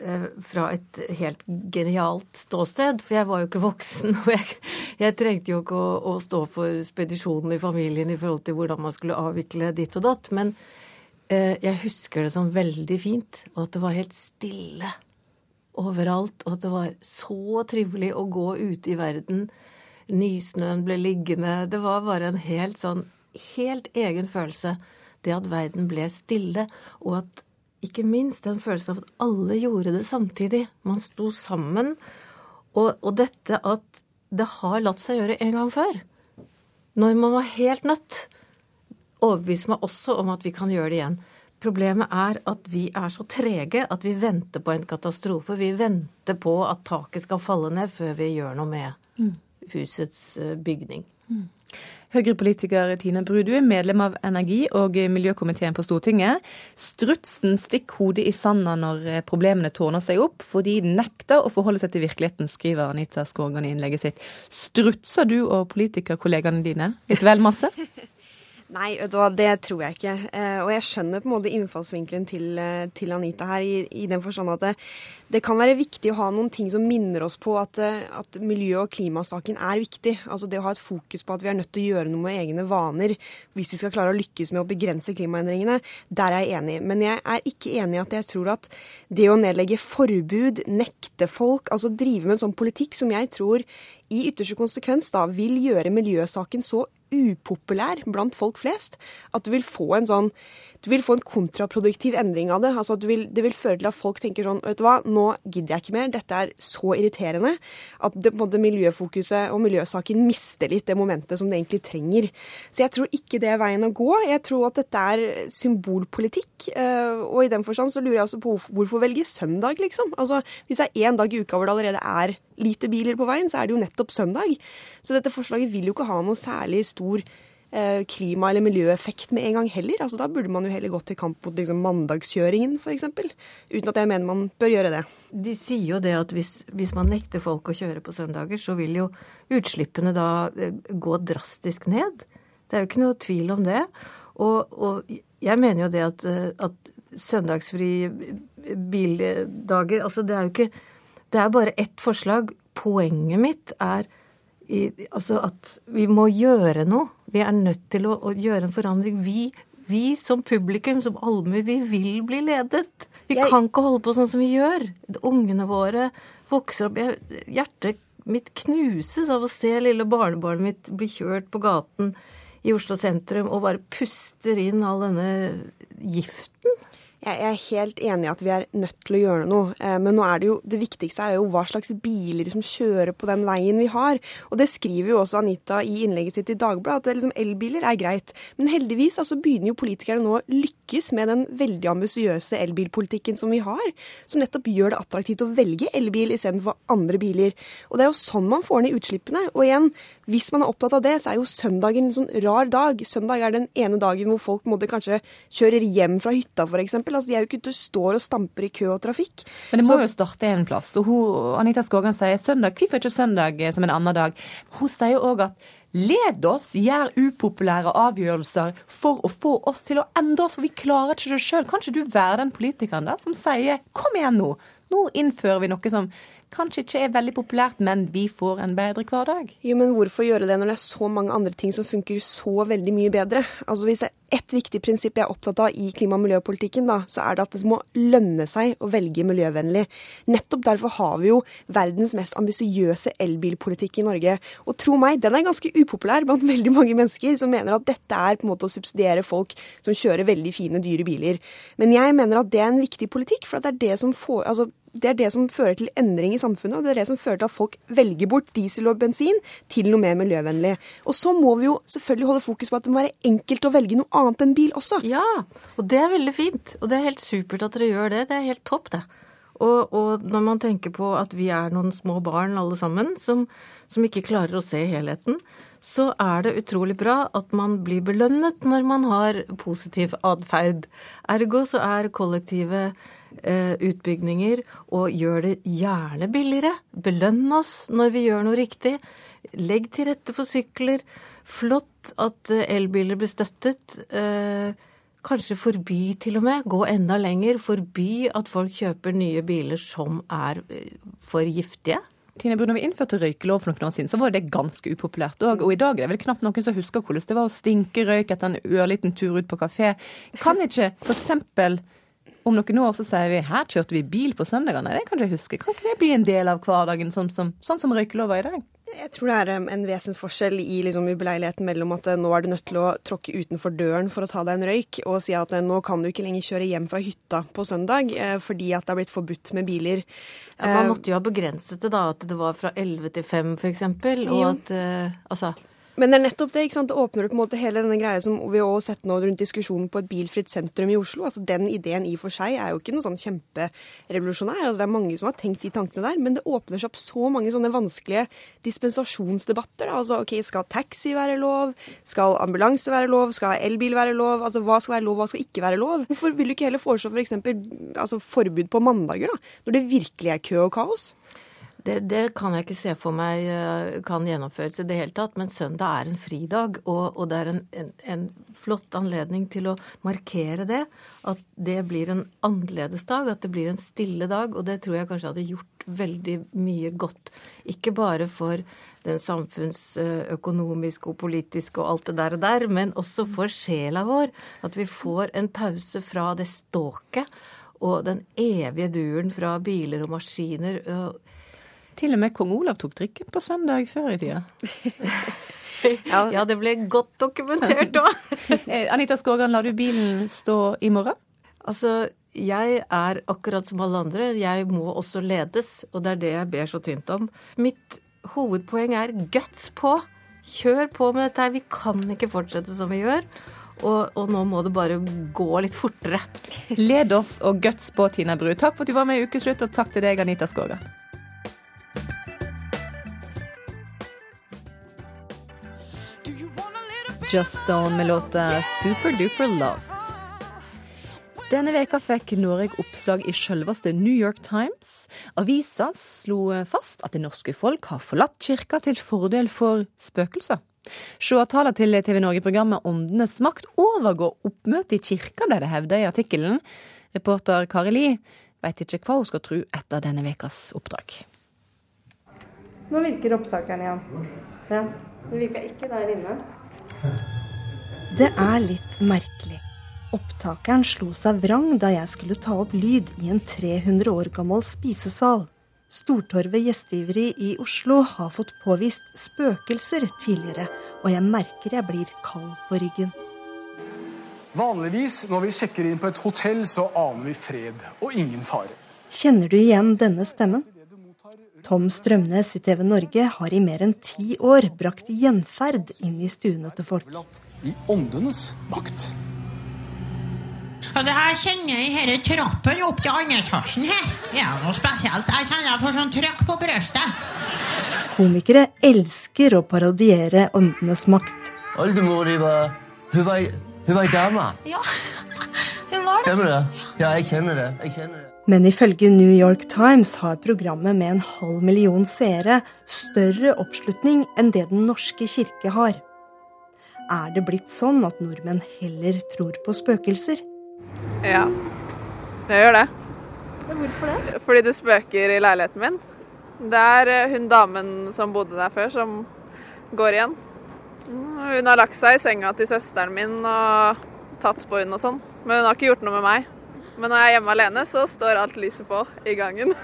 eh, fra et helt genialt ståsted, for jeg var jo ikke voksen. Og jeg, jeg trengte jo ikke å, å, stå for spedisjonen i familien i forhold til hvordan man skulle avvikle ditt og datt. Men eh, jeg husker det som veldig fint, og at det var helt stille overalt. Og at det var så trivelig å gå ute i verden. Nysnøen ble liggende. Det var bare en helt sånn helt egen følelse. Det at verden ble stille, og at ikke minst den følelsen av at alle gjorde det samtidig. Man sto sammen. Og, og, dette at det har latt seg gjøre en gang før. Når man var helt nødt, overbeviser meg også om at vi kan gjøre det igjen. Problemet er at vi er så trege at vi venter på en katastrofe. Vi venter på at taket skal falle ned før vi gjør noe med husets eh, bygning. Mm. Høyre-politiker Tina Bru, du er medlem av energi- og miljøkomiteen på Stortinget. Strutsen stikker hodet i sanda når eh, problemene tårner seg opp, fordi den nekter å forholde seg til virkeligheten, skriver Anita Skorgan i innlegget sitt. Strutser du og politikerkollegene dine litt vel masse? Nei, det tror jeg ikke. Eh, og jeg skjønner på en måte innfallsvinkelen til, eh, til Anita her, i, i, den forstand at det, det, kan være viktig å ha noen ting som minner oss på at, eh, at miljø- og klimasaken er viktig. Altså det å ha et fokus på at vi er nødt til å gjøre noe med egne vaner hvis vi skal klare å lykkes med å begrense klimaendringene. Der er jeg enig. Men jeg er ikke enig i at jeg tror at det å nedlegge forbud, nekte folk, altså drive med en sånn politikk som jeg tror i ytterste konsekvens da vil gjøre miljøsaken så upopulær blant folk flest at du vil få en sånn du vil få en kontraproduktiv endring av det. Altså vil, Det vil føre til at folk tenker sånn Vet du hva, nå gidder jeg ikke mer. Dette er så irriterende at det, måte, miljøfokuset og miljøsaken mister litt det momentet som det egentlig trenger. Så jeg tror ikke det er veien å gå. Jeg tror at dette er symbolpolitikk. eh, Og i den forstand så lurer jeg også på hvorfor- velge søndag, liksom. Altså, Hvis det er én dag i uka hvor det allerede er lite biler på veien, så er det jo nettopp søndag. Så dette forslaget vil jo ikke ha noe særlig stor klima- eller miljøeffekt med en gang heller. Altså, da burde man jo heller gått til kamp mot liksom, mandagskjøringen, f.eks. Uten at jeg mener man bør gjøre det. De sier jo det at hvis, hvis man nekter folk å kjøre på søndager, så vil jo utslippene da eh, gå drastisk ned. Det er jo ikke noe tvil om det. Og, og jeg mener jo det at, eh, at søndagsfri bildager Altså det er jo ikke Det er bare ett forslag. Poenget mitt er i, altså at vi må gjøre noe. Vi er nødt til å, å gjøre en forandring. Vi, vi som publikum, som allmue, vi vil bli ledet. Vi Jeg- kan ikke holde på sånn som vi gjør. Ungene våre vokser opp jeg, Hjertet mitt knuses av å se lille barnebarnet mitt bli kjørt på gaten i Oslo sentrum og bare puster inn all denne giften. Jeg er helt enig i at vi er nødt til å gjøre noe. Eh, Men nå er det jo, det viktigste er jo hva slags biler som kjører på den veien vi har. Og det skriver jo også Anita i innlegget sitt i Dagbladet, at liksom, elbiler er greit. Men heldigvis altså, begynner jo politikerne nå å lykkes med den veldig ambisiøse elbilpolitikken som vi har. Som nettopp gjør det attraktivt å velge elbil istedenfor andre biler. Og det er jo sånn man får ned utslippene. Og igjen, hvis man er opptatt av det, så er jo søndagen en sånn rar dag. Søndag er den ene dagen hvor folk måtte kanskje kjører hjem fra hytta, f.eks. Altså, de er jo ikke ute og står og stamper i kø og trafikk. Men det må Så- jo starte en plass. Og hun, Anita Skågan sier søndag, hvorfor ikke søndag eh, som en annen dag? Hun sier òg at led oss, gjør upopulære avgjørelser for å få oss til å endre oss, for vi klarer ikke det sjøl. Kan ikke du være den politikeren da som sier kom igjen nå, nå innfører vi noe som kanskje ikke er veldig populært, men vi får en bedre hverdag? Jo, men hvorfor gjøre det når det er så mange andre ting som funker så veldig mye bedre? Altså Hvis det er ett viktig prinsipp jeg er opptatt av i klima- og miljøpolitikken, da, så er det at det må lønne seg å velge miljøvennlig. Nettopp derfor har vi jo verdens mest ambisiøse elbilpolitikk i Norge. Og tro meg, den er ganske upopulær blant veldig mange mennesker som mener at dette er på en måte å subsidiere folk som kjører veldig fine, dyre biler. Men jeg mener at det er en viktig politikk, for det er det som får altså, det er det som fører til endring i samfunnet, og det er det som fører til at folk velger bort diesel og bensin til noe mer miljøvennlig. Og så må vi jo selvfølgelig holde fokus på at det må være enkelt å velge noe annet enn bil også. Ja, og det er veldig fint. Og det er helt supert at dere gjør det. Det er helt topp, det. Og, og når man tenker på at vi er noen små barn alle sammen, som, som ikke klarer å se helheten, så er det utrolig bra at man blir belønnet når man har positiv atferd. Ergo så er kollektive eh, utbygninger og gjør det gjerne billigere. Belønn oss når vi gjør noe riktig. Legg til rette for sykler. Flott at eh, elbiler blir støttet. Eh, Kanskje forby til og med, gå enda lenger. Forby at folk kjøper nye biler som er for giftige. Tine Bru, når vi innførte røykelov for noen år siden, så var det ganske upopulært òg. Og i dag er det vel knapt noen som husker hvordan det var å stinke røyk etter en ørliten tur ut på kafé. Kan ikke f.eks. om noen år så sier vi her kjørte vi bil på søndagene. Det kan ikke jeg huske. Kan ikke det bli en del av hverdagen, sånn som, sånn som røykelova i dag? Jeg tror det er en vesensforskjell i liksom, ubeleiligheten mellom at eh, nå er du nødt til å tråkke utenfor døren for å ta deg en røyk, og si at eh, nå kan du ikke lenger kjøre hjem fra hytta på søndag eh, fordi at det er blitt forbudt med biler. Ja, man Eh, måtte jo ha begrenset det, da. At det var fra 11 til 5 f.eks. Og Ja. at Altså. Men det er nettopp det. ikke sant? Det åpner på en måte hele denne greia som vi har sett nå rundt diskusjonen på et bilfritt sentrum i Oslo. Altså Den ideen i og for seg er jo ikke noe sånn kjemperevolusjonær. Altså Det er mange som har tenkt de tankene der. Men det åpner seg opp så mange sånne vanskelige dispensasjonsdebatter. Da. Altså ok, Skal taxi være lov? Skal ambulanse være lov? Skal elbil være lov? Altså Hva skal være lov, hva skal ikke være lov? Hvorfor vil du ikke heller foreslå f.eks. For eksempel, altså, forbud på mandager, da? Når det virkelig er kø og kaos? Det, det kan jeg ikke se for meg eh, kan gjennomføres i det hele tatt, men søndag er en fridag, og, og det er en, en, en flott anledning til å markere det. At det blir en annerledes dag, at det blir en stille dag. Og det tror jeg kanskje hadde gjort veldig mye godt. Ikke bare for den samfunnsøkonomiske og politiske og alt det der, og der, men også for sjela vår. At vi får en pause fra det ståket og den evige duren fra biler og maskiner. Til og med kong Olav tok drikken på søndag før i tida. Ja, det ble godt dokumentert òg. Eh, Anita Skågan, lar du bilen stå i morgen? Altså, jeg er akkurat som alle andre. Jeg må også ledes, og det er det jeg ber så tynt om. Mitt hovedpoeng er guts på. Kjør på med dette her. Vi kan ikke fortsette som vi gjør. Og, og nå må det bare gå litt fortere. Led oss og guts på, Tina Bru. Takk for at du var med i Ukeslutt, og takk til deg, Anita Skågan. Just Stone med låta Super Duper Love. Denne veka fikk Norge oppslag i selveste New York Times. Avisa slo fast at det norske folk har forlatt kirka til fordel for spøkelser. Seertaler til TV Norge-programmet Åndenes makt overgår oppmøtet i kirka, ble det hevda i artikkelen. Reporter Kari Li veit ikke hva hun skal tro etter denne vekas oppdrag. Nå virker opptakeren igjen. Ja, det virka ikke der inne. Det er litt merkelig. Opptakeren slo seg vrang da jeg skulle ta opp lyd i en 300 år gammel spisesal. Stortorvet gjestgiveri i Oslo har fått påvist spøkelser tidligere, og jeg merker jeg blir kald på ryggen. Vanligvis når vi sjekker inn på et hotell, så aner vi fred og ingen fare. Kjenner du igjen denne stemmen? Tom Strømnes i TV Norge har i mer enn ti år brakt gjenferd inn i stuene til folk. I åndenes makt. Altså, Jeg kjenner i denne trappen opp til andre etasjen her. Det er noe spesielt. Jeg kjenner jeg får sånn trøkk på brystet. Komikere elsker å parodiere åndenes makt. Oldemor var Hun var, hun var ei dame. Ja, hun var det. Stemmer det? Ja, jeg kjenner det. Jeg kjenner det. Men ifølge New York Times har programmet med en halv million seere større oppslutning enn det Den norske kirke har. Er det blitt sånn at nordmenn heller tror på spøkelser? Ja, det gjør det. Hvorfor det? Fordi det spøker i leiligheten min. Det er eh, hun damen som bodde der før, som går igjen. Hun har lagt seg i senga til søsteren min og tatt på hun og sånn. Men hun har ikke gjort noe med meg. Men når jeg er hjemme alene, så står alt lyset på i gangen.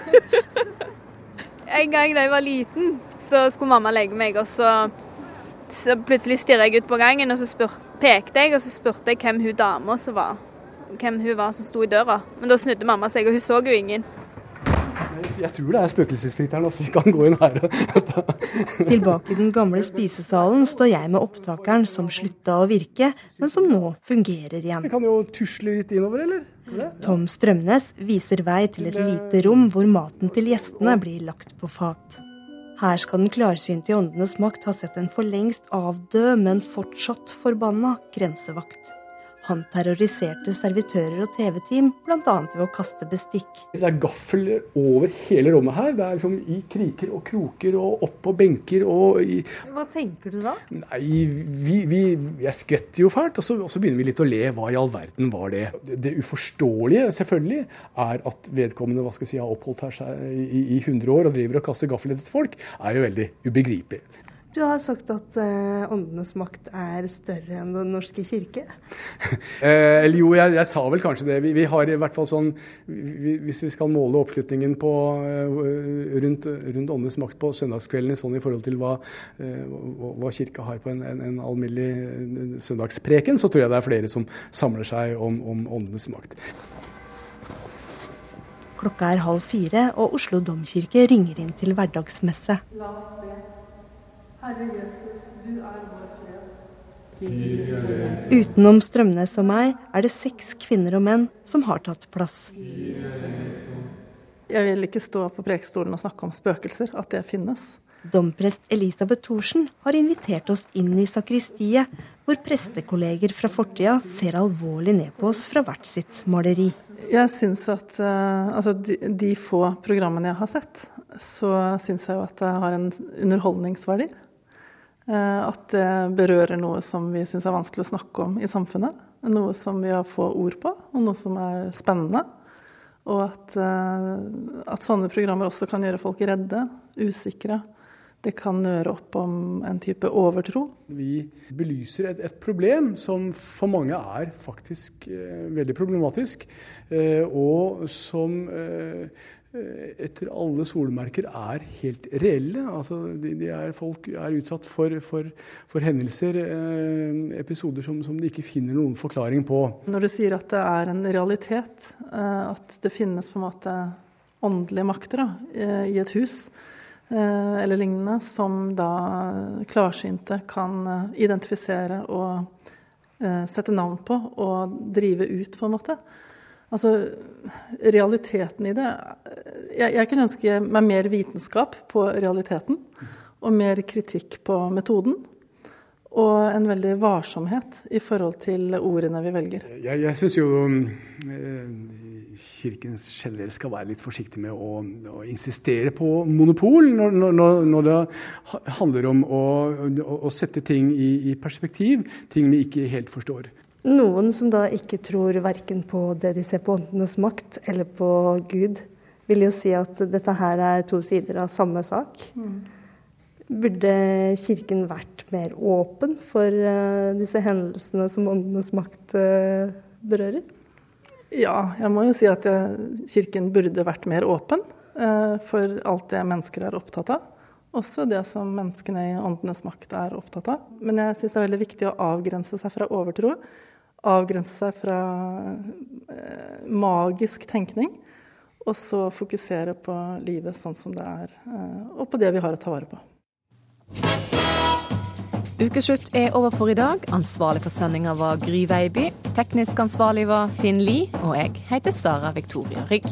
En gang da jeg var liten, så skulle mamma legge meg, og så, så plutselig stirret jeg ut på gangen, og så spurt, pekte jeg, og så spurte jeg hvem hun dama som var. Hvem hun var som sto i døra. Men da snudde mamma seg, og hun så jo ingen. Jeg tror det er spøkelsesfritteren også. Vi kan gå inn her. Tilbake i den gamle spisesalen står jeg med opptakeren som slutta å virke, men som nå fungerer igjen. Vi kan jo tusle litt innover, eller? Tom Strømnes viser vei til et lite rom hvor maten til gjestene blir lagt på fat. Her skal den klarsynte i Åndenes makt ha sett en for lengst avdød, men fortsatt forbanna grensevakt. Han terroriserte servitører og TV-team, bl.a. ved å kaste bestikk. Det er gafler over hele rommet her. Det er liksom i kriker og kroker og opp på benker og i Hva tenker du da? Nei, vi, vi, jeg skvetter jo fælt, og så, og så begynner vi litt å le. Hva i all verden var det? Det uforståelige, selvfølgelig, er at vedkommende hva skal jeg si, har oppholdt her seg i, i 100 år og driver og kaster gafler etter folk, er jo veldig ubegripelig. Du har sagt at eh, åndenes makt er større enn Den norske kirke. Eh, eller jo, jeg, jeg sa vel kanskje det. Vi, vi har i hvert fall sånn vi, Hvis vi skal måle oppslutningen på, eh, rundt, rundt åndenes makt på søndagskveldene sånn i forhold til hva, eh, hva, hva kirka har på en, en, en alminnelig eh, søndagspreken, så tror jeg det er flere som samler seg om, om åndenes makt. Klokka er halv fire, og Oslo domkirke ringer inn til hverdagsmesse. La oss be. Herre Jesus, du er vår fred. Utenom Strømnes og meg er det seks kvinner og menn som har tatt plass. Jeg vil ikke stå på prekestolen og snakke om spøkelser, at det finnes. Domprest Elisabeth Thorsen har invitert oss inn i sakristiet, hvor prestekolleger fra fortida ser alvorlig ned på oss fra hvert sitt maleri. Jeg syns at eh, altså de, de få programmene jeg har sett, så syns jeg jo at det har en underholdningsverdi. Eh, At det berører noe som vi syns er vanskelig å snakke om i samfunnet. Noe som vi har få ord på, og noe som er spennende. Og at, eh, at sånne programmer også kan gjøre folk redde, usikre. Det kan nøre opp om en type overtro. Vi belyser et, et problem som for mange er faktisk eh, veldig problematisk, eh, og som eh, etter alle solmerker er helt reelle. Altså, de, de er, folk er utsatt for, for, for hendelser, eh, episoder som, som, de ikke finner noen forklaring på. Når du sier at det er en realitet, eh, at det finnes på en måte åndelige makter da, eh, i et hus, eh, eller lignende, som da klarsynte kan identifisere og sette navn på og drive ut, på en måte. Altså, realiteten i det jeg, jeg kunne ønske meg mer vitenskap på realiteten. Og mer kritikk på metoden. Og en veldig varsomhet i forhold til ordene vi velger. Jeg, jeg syns jo eh, Kirken generelt skal være litt forsiktig med å, å insistere på monopol når, når, når, det handler om å, å sette ting i, i perspektiv, ting vi ikke helt forstår. Noen som da ikke tror verken på det de ser på åndenes makt eller på Gud, vil jo si at dette her er to sider av samme sak. Mm. Burde Kirken vært mer åpen for uh, disse hendelsene som åndenes makt uh, berører? Ja, jeg må jo si at jeg, Kirken burde vært mer åpen uh, for alt det mennesker er opptatt av. Også det som menneskene i åndenes makt er opptatt av. Men jeg syns det er veldig viktig å avgrense seg fra overtro avgrense seg fra eh, magisk tenkning, og så fokusere på livet sånn som det er, eh, og på det vi har å ta vare på. Ukeslutt er over for i dag. Ansvarlig for sendinga var Gry Veiby. Teknisk ansvarlig var Finn Lie, og jeg heter Sara Victoria Rygg.